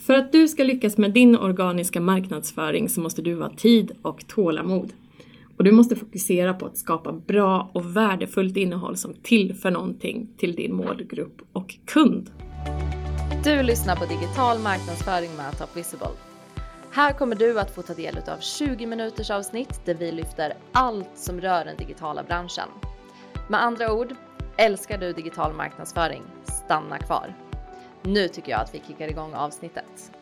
För att du ska lyckas med din organiska marknadsföring så måste du ha tid och tålamod. Och du måste fokusera på att skapa bra och värdefullt innehåll som tillför någonting till din målgrupp och kund. Du lyssnar på digital marknadsföring med Top Visible. Här kommer du att få ta del av 20 minuters avsnitt där vi lyfter allt som rör den digitala branschen. Med andra ord, älskar du digital marknadsföring? Stanna kvar. Nu tycker jag att vi kickar igång avsnittet.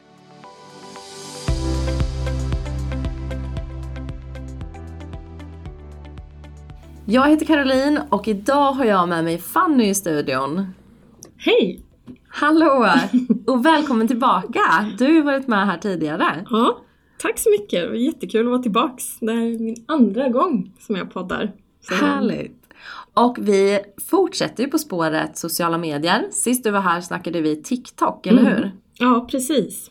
Jag heter Caroline och idag har jag med mig Fanny i studion. Hej! Hallå! Och välkommen tillbaka! Du har ju varit med här tidigare. Ja, tack så mycket. Det var jättekul att vara tillbaks. Det är min andra gång som jag poddar. Så. Härligt! Och vi fortsätter ju på spåret sociala medier. Sist du var här snackade vi TikTok, eller mm. hur? Ja, precis.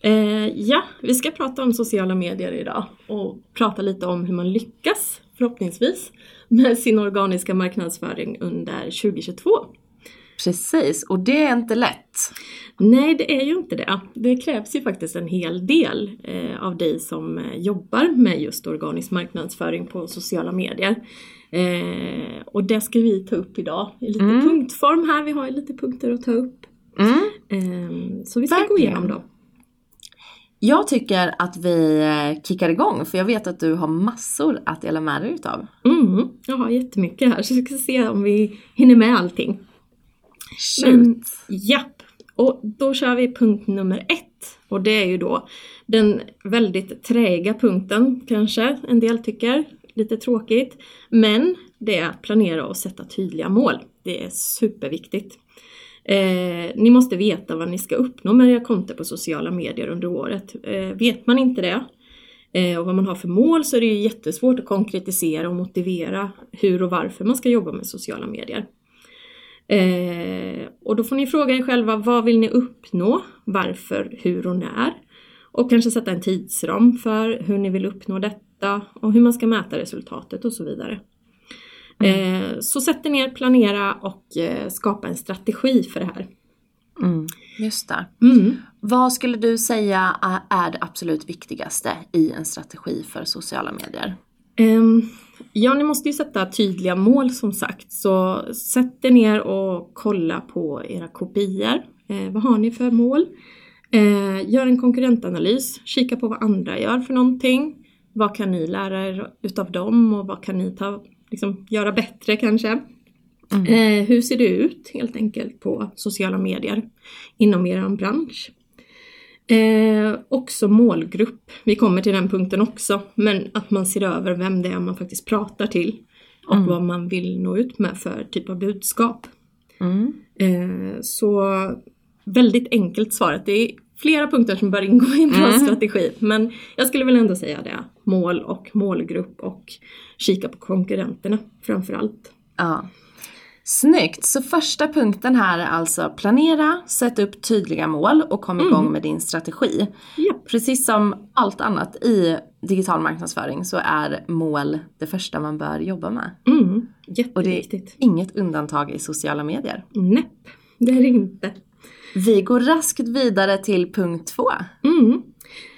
Eh, ja, vi ska prata om sociala medier idag och prata lite om hur man lyckas, förhoppningsvis, med sin organiska marknadsföring under 2022. Precis, och det är inte lätt. Nej, det är ju inte det. Det krävs ju faktiskt en hel del eh, av dig som eh, jobbar med just organisk marknadsföring på sociala medier. Eh, och det ska vi ta upp idag i lite mm. punktform här. Vi har ju lite punkter att ta upp. Mm. Eh, så vi ska Verkligen. gå igenom dem. Jag tycker att vi kickar igång för jag vet att du har massor att dela med dig utav. Mm, jag har jättemycket här så vi ska se om vi hinner med allting. Shoot! Men, japp! Och då kör vi punkt nummer ett. Och det är ju då den väldigt träiga punkten kanske en del tycker lite tråkigt. Men det är att planera och sätta tydliga mål. Det är superviktigt. Eh, ni måste veta vad ni ska uppnå med era konton på sociala medier under året. Eh, vet man inte det eh, och vad man har för mål så är det ju jättesvårt att konkretisera och motivera hur och varför man ska jobba med sociala medier. Eh, och då får ni fråga er själva vad vill ni uppnå, varför, hur och när? Och kanske sätta en tidsram för hur ni vill uppnå detta och hur man ska mäta resultatet och så vidare. Mm. Eh, så sätt er ner, planera och eh, skapa en strategi för det här. Mm, just det. Mm. Vad skulle du säga är det absolut viktigaste i en strategi för sociala medier? Ja, ni måste ju sätta tydliga mål som sagt. Så sätt er ner och kolla på era kopior. Eh, vad har ni för mål? Eh, gör en konkurrentanalys, kika på vad andra gör för någonting. Vad kan ni lära er utav dem och vad kan ni ta, liksom, göra bättre kanske? Mm. Eh, hur ser det ut helt enkelt på sociala medier inom er bransch? Eh, också målgrupp. Vi kommer till den punkten också. Men att man ser över vem det är man faktiskt pratar till. Och mm. vad man vill nå ut med för typ av budskap. Mm. Eh, så väldigt enkelt svaret. Det är flera punkter som bör ingå i en bra mm. strategi. Men jag skulle väl ändå säga det. Mål och målgrupp och kika på konkurrenterna framförallt. Ja. Snyggt! Så första punkten här är alltså planera, sätt upp tydliga mål och kom igång mm. med din strategi. Yep. Precis som allt annat i digital marknadsföring så är mål det första man bör jobba med. Mm. Och det är inget undantag i sociala medier. Nej, det är det inte. Vi går raskt vidare till punkt två. Mm.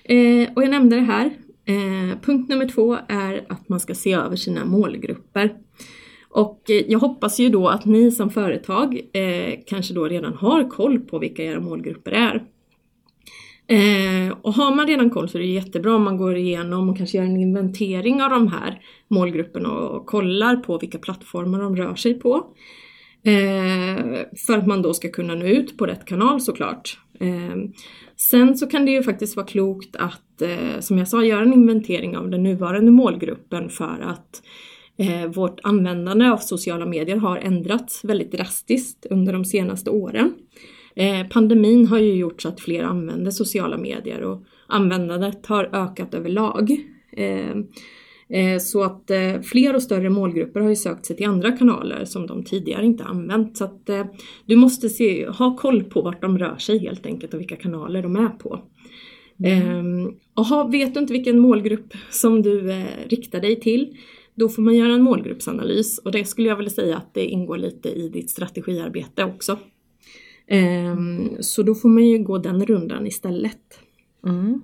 Eh, och jag nämnde det här. Eh, punkt nummer två är att man ska se över sina målgrupper. Och eh, jag hoppas ju då att ni som företag eh, kanske då redan har koll på vilka era målgrupper är. Eh, och har man redan koll så är det jättebra om man går igenom och kanske gör en inventering av de här målgrupperna och kollar på vilka plattformar de rör sig på. Eh, för att man då ska kunna nå ut på rätt kanal såklart. Eh, sen så kan det ju faktiskt vara klokt att, eh, som jag sa, göra en inventering av den nuvarande målgruppen för att eh, vårt användande av sociala medier har ändrats väldigt drastiskt under de senaste åren. Eh, pandemin har ju gjort så att fler använder sociala medier och användandet har ökat överlag. Eh, Eh, så att eh, fler och större målgrupper har ju sökt sig till andra kanaler som de tidigare inte använt. Så att eh, du måste se, ha koll på vart de rör sig helt enkelt och vilka kanaler de är på. Mm. Och vet du inte vilken målgrupp som du riktar dig till, då får man göra en målgruppsanalys och det skulle jag vilja säga att det ingår lite i ditt strategiarbete också. Ehm, så då får man ju gå den rundan istället. Mm.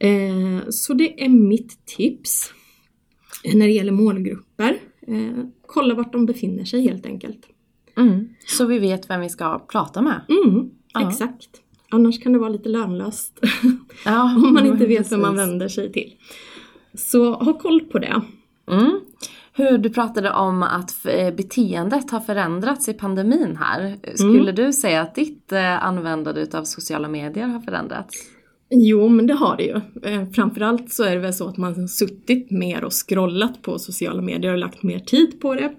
Eh, så det är mitt tips när det gäller målgrupper. Eh, kolla vart de befinner sig helt enkelt. Mm. Så vi vet vem vi ska prata med. Mm, Ja. Exakt. Annars kan det vara lite lönlöst Ja, om man inte vet precis. vem man vänder sig till. Så ha koll på det. Mm. Hur du pratade om att eh, beteendet har förändrats i pandemin här. Skulle du säga att ditt eh, användande av sociala medier har förändrats? Jo, men det har det ju. Eh, framförallt så är det väl så att man suttit mer och scrollat på sociala medier och lagt mer tid på det.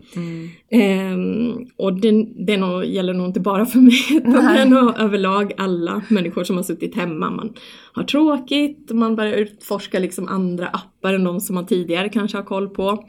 Ehm, och det, det nog, gäller nog inte bara för mig, utan det är nog överlag alla människor som har suttit hemma. Man har tråkigt, man börjar utforska liksom andra appar än de som man tidigare kanske har koll på.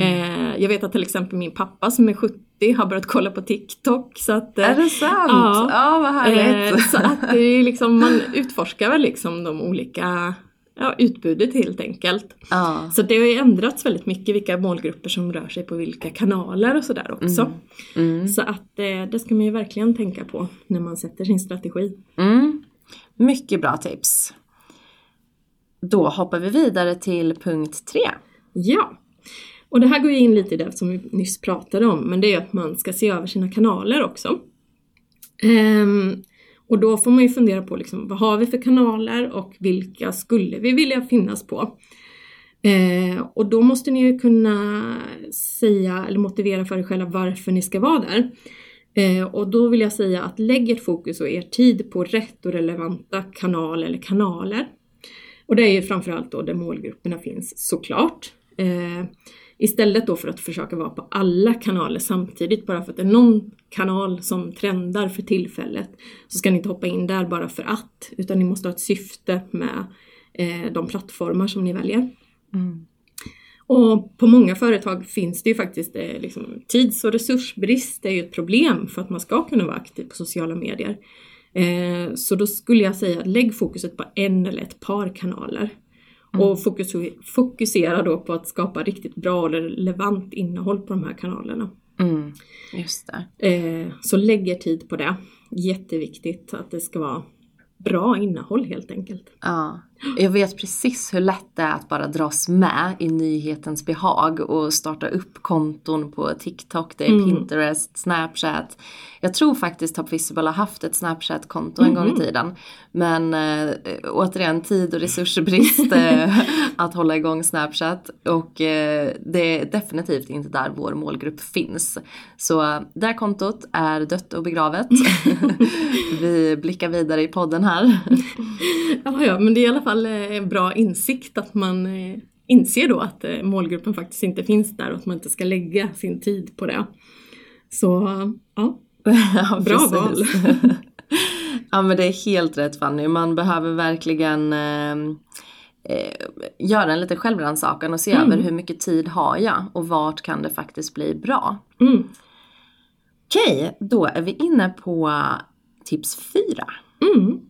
Eh, jag vet att till exempel min pappa som är 70 har börjat kolla på TikTok. Så att, Är det sant? Ja. Ja, vad härligt. Eh, så att det är liksom, man utforskar väl liksom de olika ja, utbudet helt enkelt. ja. Så det har ju ändrats väldigt mycket vilka målgrupper som rör sig på vilka kanaler och sådär också. Mm. Så att eh, det ska man ju verkligen tänka på när man sätter sin strategi. Mm. Mycket bra tips. Då hoppar vi vidare till punkt tre. Ja, och det här går ju in lite i det som vi nyss pratade om, men det är att man ska se över sina kanaler också. Ehm, och då får man ju fundera på liksom, vad har vi för kanaler och vilka skulle vi vilja finnas på? Eh, och då måste ni ju kunna säga eller motivera för er själva varför ni ska vara där. Eh, och då vill jag säga att lägg ert fokus och er tid på rätt och relevanta kanaler eller kanaler. Och det är ju framförallt då där målgrupperna finns såklart. Eh, istället då för att försöka vara på alla kanaler samtidigt bara för att det är någon kanal som trendar för tillfället så ska ni inte hoppa in där bara för att utan ni måste ha ett syfte med eh, de plattformar som ni väljer. Mm. Och på många företag finns det ju faktiskt eh, liksom, tids och resursbrist är ju ett problem för att man ska kunna vara aktiv på sociala medier. Eh, så då skulle jag säga lägg fokuset på en eller ett par kanaler. Och fokus, fokusera då på att skapa riktigt bra och relevant innehåll på de här kanalerna. Mm. Just det. Eh, så lägg er tid på det. Jätteviktigt att det ska vara bra innehåll helt enkelt. Ja, jag vet precis hur lätt det är att bara dras med i nyhetens behag och starta upp konton på TikTok, det är Mm. Pinterest, Snapchat. Jag tror faktiskt Top Visible har haft ett Snapchat-konto en gång Mhm. i tiden. Men äh, återigen tid och resursbrist äh, att hålla igång Snapchat och äh, det är definitivt inte där vår målgrupp finns. Så det här kontot är dött och begravet. Vi blickar vidare i podden här. Ja, ja, men det är i alla fall eh, en bra insikt att man eh, inser då att eh, målgruppen faktiskt inte finns där och att man inte ska lägga sin tid på det. Så ja, Ja, Bra val. ja men det är helt rätt Fanny. Man behöver verkligen eh, eh, göra en liten självrannsakan och se Mm. över hur mycket tid har jag och vart kan det faktiskt bli bra. mm, Okej, då är vi inne på tips fyra. mm.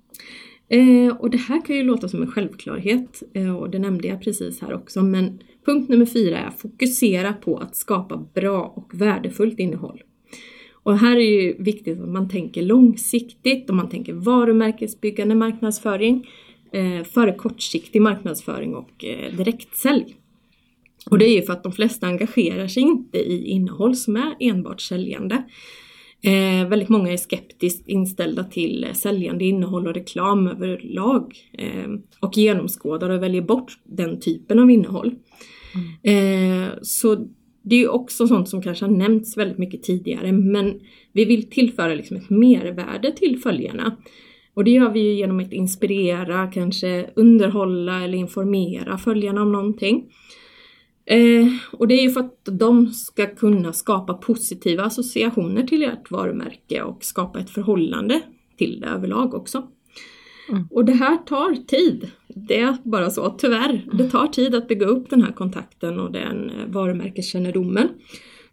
Eh, och det här kan ju låta som en självklarhet eh, och det nämnde jag precis här också men punkt nummer fyra är fokusera på att skapa bra och värdefullt innehåll. Och här är ju viktigt att man tänker långsiktigt och man tänker varumärkesbyggande marknadsföring eh, före kortsiktig marknadsföring och eh, direktsälj. Och det är ju för att de flesta engagerar sig inte i innehåll som är enbart säljande. Eh, väldigt många är skeptiskt inställda till eh, säljande innehåll och reklam överlag eh, och genomskådar och väljer bort den typen av innehåll. Eh, så det är också sånt som kanske har nämnts väldigt mycket tidigare men vi vill tillföra liksom ett mervärde till följarna. Och det gör vi ju genom att inspirera, kanske underhålla eller informera följarna om någonting. Eh, och det är ju för att de ska kunna skapa positiva associationer till ert varumärke och skapa ett förhållande till det överlag också. Mm. Och det här tar tid. Det är bara så, tyvärr. Det tar tid att bygga upp den här kontakten och den eh, varumärkeskännedomen.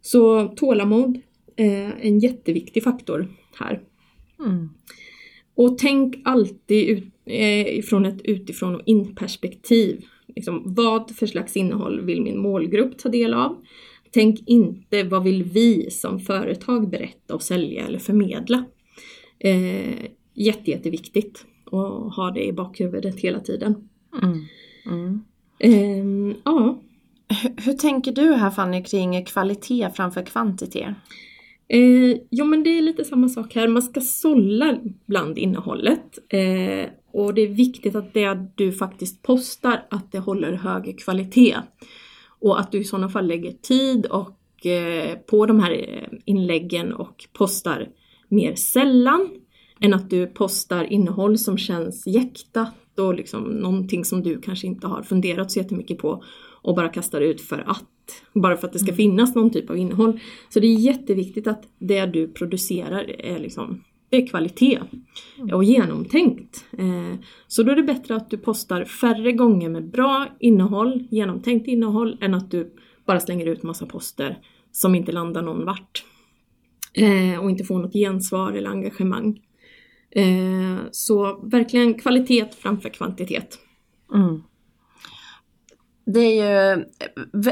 Så tålamod är en jätteviktig faktor här. Mm. Och tänk alltid ut, eh, från ett utifrån och in perspektiv. Liksom, vad för slags innehåll vill min målgrupp ta del av? Tänk inte vad vill vi som företag berätta och sälja eller förmedla? Eh, jätte, jätteviktigt att ha det i bakhuvudet hela tiden. Mm. Mm. Eh, ja. Hur, hur, tänker du här Fanny kring kvalitet framför kvantitet? Eh, jo men det är lite samma sak här, man ska sålla bland innehållet. Eh, och det är viktigt att det du faktiskt postar, att det håller hög kvalitet. Och att du i sådana fall lägger tid och, eh, på de här eh, inläggen och postar mer sällan än att du postar innehåll som känns jäktat och liksom någonting som du kanske inte har funderat så jättemycket på och bara kastar ut för att. Bara för att det ska mm. finnas någon typ av innehåll. Så det är jätteviktigt att det du producerar är liksom det är kvalitet mm. och genomtänkt. Eh, så då är det bättre att du postar färre gånger med bra innehåll, genomtänkt innehåll, än att du bara slänger ut massa poster som inte landar någon vart. Eh, och inte får något gensvar eller engagemang. Eh, så verkligen kvalitet framför kvantitet. Mm det, är ju,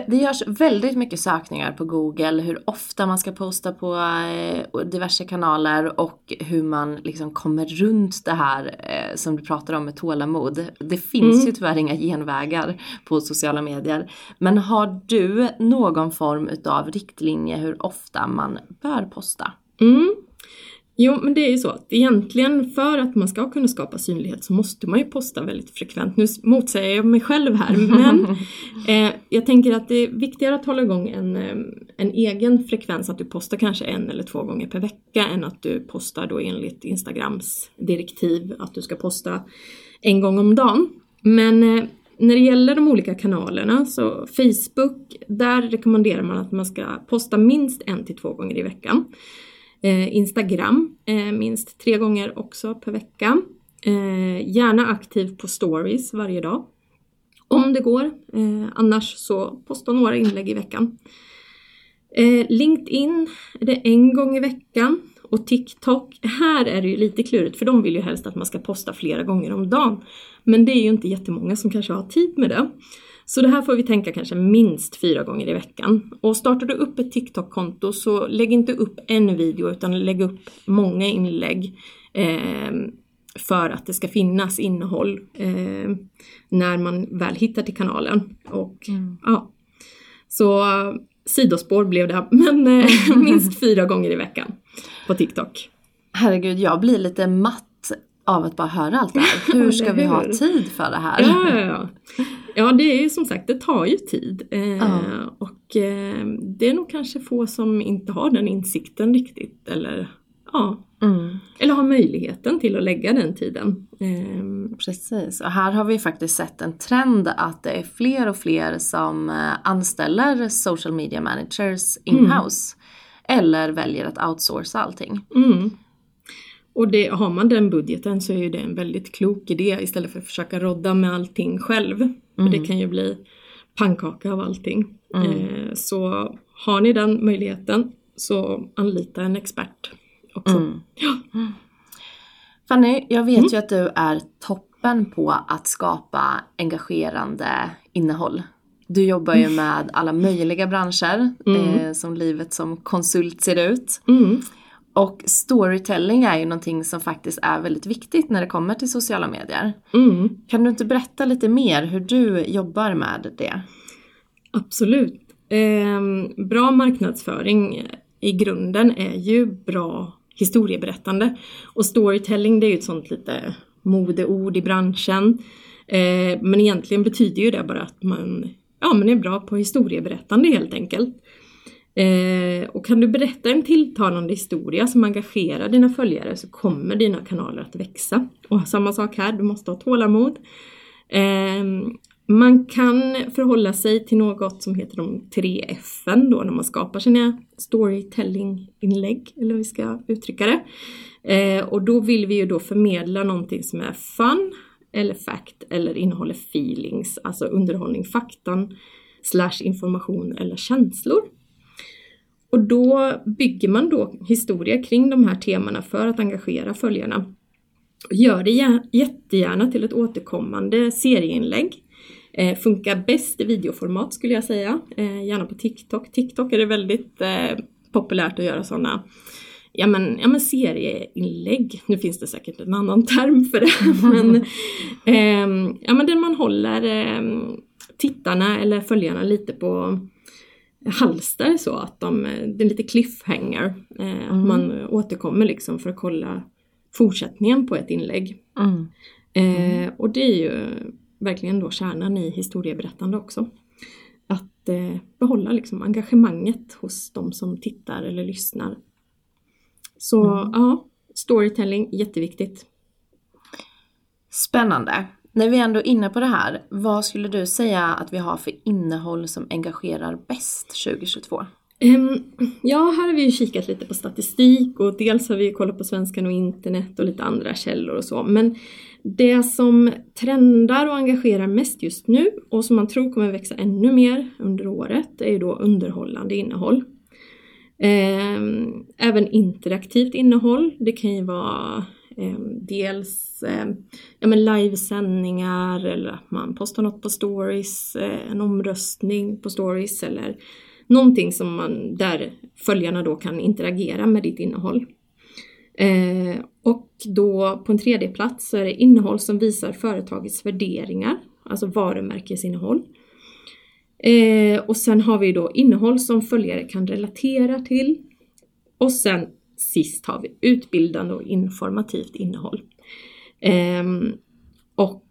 det görs väldigt mycket sökningar på Google hur ofta man ska posta på eh, diverse kanaler och hur man liksom kommer runt det här eh, som du pratar om med tålamod. Det finns mm. ju tyvärr inga genvägar på sociala medier. Men har du någon form utav riktlinje hur ofta man bör posta? Mm. Jo, men det är ju så att egentligen för att man ska kunna skapa synlighet så måste man ju posta väldigt frekvent. Nu motsäger jag mig själv här, men eh, jag tänker att det är viktigare att hålla igång en, eh, en egen frekvens, att du postar kanske en eller två gånger per vecka än att du postar då enligt Instagrams direktiv att du ska posta en gång om dagen. Men eh, när det gäller de olika kanalerna så Facebook, där rekommenderar man att man ska posta minst en till två gånger i veckan. Eh, Instagram eh, minst tre gånger också per vecka. Eh, gärna aktiv på stories varje dag. Om det går. Eh, annars så posta några inlägg i veckan. Eh, LinkedIn är det en gång i veckan. Och TikTok, här är det ju lite klurigt för de vill ju helst att man ska posta flera gånger om dagen. Men det är ju inte jättemånga som kanske har tid med det. Så det här får vi tänka kanske minst fyra gånger i veckan. Och startar du upp ett TikTok-konto så lägg inte upp en video utan lägg upp många inlägg. Eh, för att det ska finnas innehåll eh, när man väl hittar till kanalen. Och, mm. ja. Så sidospår blev det, men eh, minst fyra gånger i veckan på TikTok. Herregud, jag blir lite matt av att bara höra allt det här. Hur ska vi ha tid för det här? Ja, ja, ja. Ja det är ju som sagt, det tar ju tid. Eh, ja. Och eh, det är nog kanske få som inte har den insikten riktigt. Eller, ja. Mm. eller har möjligheten till att lägga den tiden. Eh. Precis, och här har vi faktiskt sett en trend att det är fler och fler som eh, anställer social media managers in-house. Mm. Eller väljer att outsourca allting. Mm. Och det, har man den budgeten så är det en väldigt klok idé istället för att försöka rodda med allting själv. Mm. För det mm. kan ju bli pannkaka av allting. Mm. Eh, så har ni den möjligheten så anlita en expert också. Mm. Ja. Fanny, jag vet mm. ju att du är toppen på att skapa engagerande innehåll. Du jobbar ju mm. med alla möjliga branscher, eh, som livet som konsult ser ut. Och storytelling är ju någonting som faktiskt är väldigt viktigt när det kommer till sociala medier. Mm. Kan du inte berätta lite mer hur du jobbar med det? Absolut. Eh, bra marknadsföring i grunden är ju bra historieberättande. Och storytelling det är ju ett sånt lite modeord i branschen. Eh, men egentligen betyder ju det bara att man, ja, man är bra på historieberättande helt enkelt. Eh, och kan du berätta en tilltalande historia som engagerar dina följare så kommer dina kanaler att växa. Och samma sak här, du måste ha tålamod. Eh, man kan förhålla sig till något som heter de tre F då när man skapar sina storytelling-inlägg, eller hur vi ska uttrycka det. Eh, och då vill vi ju då förmedla någonting som är fun, eller fact, eller innehåller feelings, alltså underhållning, faktan, slash information eller känslor. Och då bygger man då historia kring de här temana för att engagera följarna. Gör det jättegärna till ett återkommande serieinlägg. Eh, funkar bäst i videoformat skulle jag säga, eh, gärna på TikTok. TikTok är det väldigt eh, populärt att göra sådana ja men, ja men serieinlägg, nu finns det säkert en annan term för det, men, eh, ja, men där man håller eh, tittarna eller följarna lite på halster så att de, det är lite cliffhanger. Eh, mm. Att man återkommer liksom för att kolla fortsättningen på ett inlägg. Mm. Eh, och det är ju verkligen då kärnan i historieberättande också. Att eh, behålla liksom engagemanget hos de som tittar eller lyssnar. Så mm. ja, storytelling jätteviktigt. Spännande. När vi ändå är inne på det här, vad skulle du säga att vi har för innehåll som engagerar bäst 2022? Um, ehm, ja, här har vi ju kikat lite på statistik och dels har vi kollat på svenskan och internet och lite andra källor och så. Men det som trendar och engagerar mest just nu och som man tror kommer växa ännu mer under året är ju då underhållande innehåll. Um, även interaktivt innehåll. Det kan ju vara Ehm, dels ehm, ja, men livesändningar eller att man postar något på stories, eh, en omröstning på stories eller någonting som man, där följarna då kan interagera med ditt innehåll. Eh, och då på en tredje plats så är det innehåll som visar företagets värderingar, alltså varumärkesinnehåll. Eh, och sen har vi då innehåll som följare kan relatera till. Och sen sist har vi utbildande och informativt innehåll. Eh, och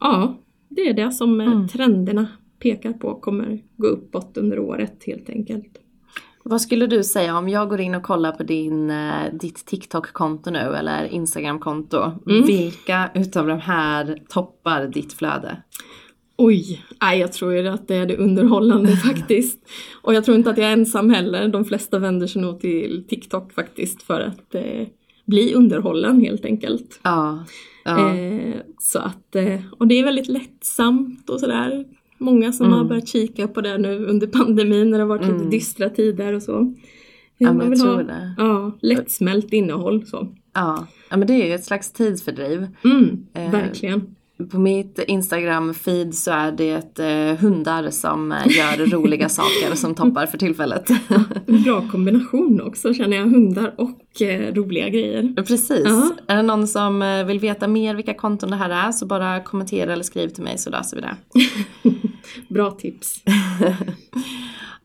ja, det är det som mm. trenderna pekar på kommer gå uppåt under året helt enkelt. Vad skulle du säga om jag går in och kollar på din, eh, ditt TikTok-konto nu eller Instagram-konto. Mm. Vilka utav de här toppar ditt flöde? Oj, nej, jag tror ju att det är det underhållande faktiskt. Och jag tror inte att jag är ensam heller. De flesta vänder sig nog till TikTok faktiskt för att eh, bli underhållen helt enkelt. Ja, ja. Eh, så att, eh, och det är väldigt lättsamt och sådär. Många som mm. har börjat kika på det nu under pandemin när det har varit mm. lite dystra tider och så. Ja, man vill ha. Ja, lättsmält innehåll så. Ja. ja, men det är ju ett slags tidsfördriv. Mm, eh, verkligen. På mitt Instagram-feed så är det eh, hundar som eh, gör roliga saker som toppar för tillfället. Bra kombination också känner jag, hundar och eh, roliga grejer. Precis. Uh -huh. Är det någon som vill veta mer vilka konton det här är så bara kommentera eller skriv till mig så löser vi det. bra tips.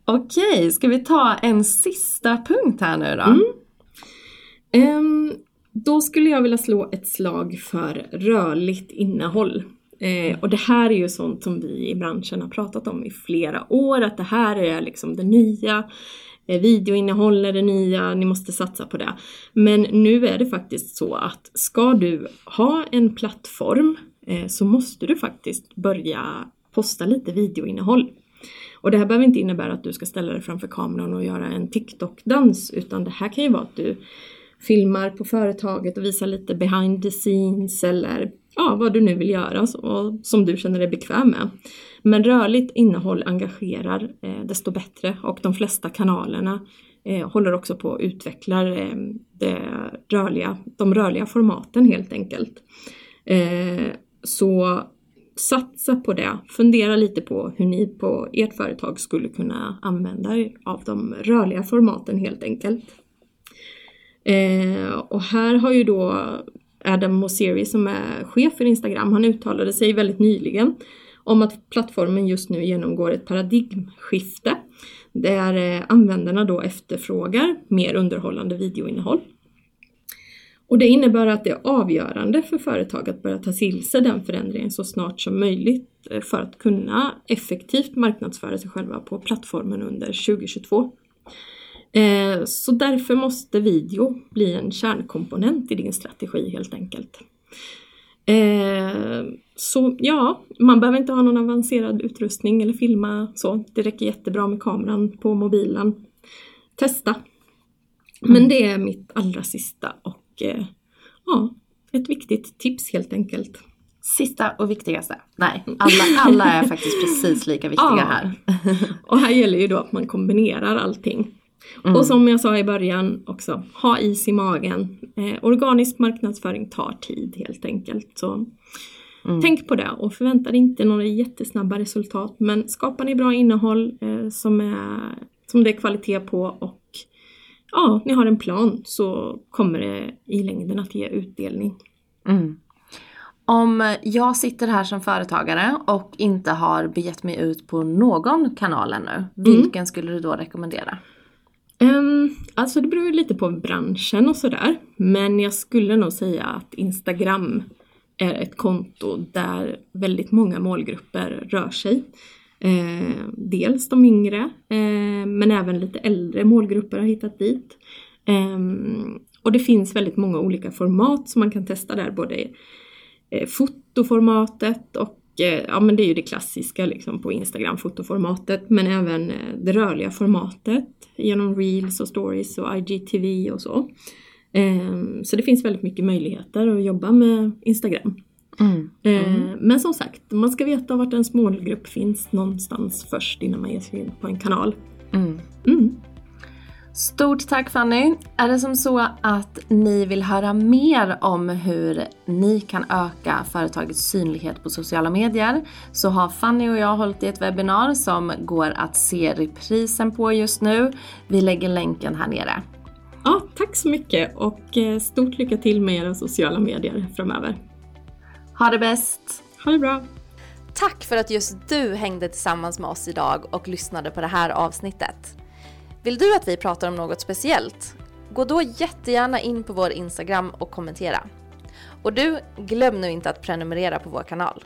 Okej, ska vi ta en sista punkt här nu då? Mm. Um, då skulle jag vilja slå ett slag för rörligt innehåll. Eh, och det här är ju sånt som vi i branschen har pratat om i flera år, att det här är liksom det nya. Eh, videoinnehåll är det nya, ni måste satsa på det. Men nu är det faktiskt så att ska du ha en plattform eh, så måste du faktiskt börja posta lite videoinnehåll. Och det här behöver inte innebära att du ska ställa dig framför kameran och göra en TikTok-dans utan det här kan ju vara att du filmar på företaget och visar lite behind the scenes eller ja, vad du nu vill göra och som du känner dig bekväm med. Men rörligt innehåll engagerar eh, desto bättre och de flesta kanalerna eh, håller också på att utveckla eh, det rörliga, de rörliga formaten helt enkelt. Eh, så satsa på det. Fundera lite på hur ni på ert företag skulle kunna använda er av de rörliga formaten helt enkelt. Eh, och här har ju då Adam Mosseri som är chef för Instagram, han uttalade sig väldigt nyligen om att plattformen just nu genomgår ett paradigmskifte där eh, användarna då efterfrågar mer underhållande videoinnehåll. Och det innebär att det är avgörande för företag att börja ta till sig den förändringen så snart som möjligt eh, för att kunna effektivt marknadsföra sig själva på plattformen under 2022. Eh, så därför måste video bli en kärnkomponent i din strategi helt enkelt. Eh, så ja, man behöver inte ha någon avancerad utrustning eller filma så. Det räcker jättebra med kameran på mobilen. Testa! Men mm. det är mitt allra sista och eh, ja, ett viktigt tips helt enkelt. Sista och viktigaste. Nej, alla, alla är faktiskt precis lika viktiga ja. här. och här gäller ju då att man kombinerar allting. Mm. Och som jag sa i början också, ha is i magen. Eh, organisk marknadsföring tar tid helt enkelt. Så mm. Tänk på det och förvänta dig inte några jättesnabba resultat men skapar ni bra innehåll eh, som, är, som det är kvalitet på och ja, ni har en plan så kommer det i längden att ge utdelning. Mm. Om jag sitter här som företagare och inte har begett mig ut på någon kanal ännu, mm. vilken skulle du då rekommendera? Um, alltså det beror ju lite på branschen och sådär. Men jag skulle nog säga att Instagram är ett konto där väldigt många målgrupper rör sig. Eh, dels de yngre, eh, men även lite äldre målgrupper har hittat dit. Eh, och det finns väldigt många olika format som man kan testa där, både eh, fotoformatet och ja men det är ju det klassiska liksom på Instagram, fotoformatet, men även eh, det rörliga formatet genom reels och stories och IGTV och så. Ehm, så det finns väldigt mycket möjligheter att jobba med Instagram. Mm. Ehm, mm. Men som sagt, man ska veta vart ens målgrupp finns någonstans först innan man ger sig in på en kanal. Mm. Stort tack Fanny! Är det som så att ni vill höra mer om hur ni kan öka företagets synlighet på sociala medier så har Fanny och jag hållit i ett webbinar som går att se reprisen på just nu. Vi lägger länken här nere. Ja, tack så mycket och eh, stort lycka till med era sociala medier framöver. Ha det bäst! Ha det bra! Tack för att just du hängde tillsammans med oss idag och lyssnade på det här avsnittet. Vill du att vi pratar om något speciellt? Gå då jättegärna in på vår Instagram och kommentera. Och du, glöm nu inte att prenumerera på vår kanal.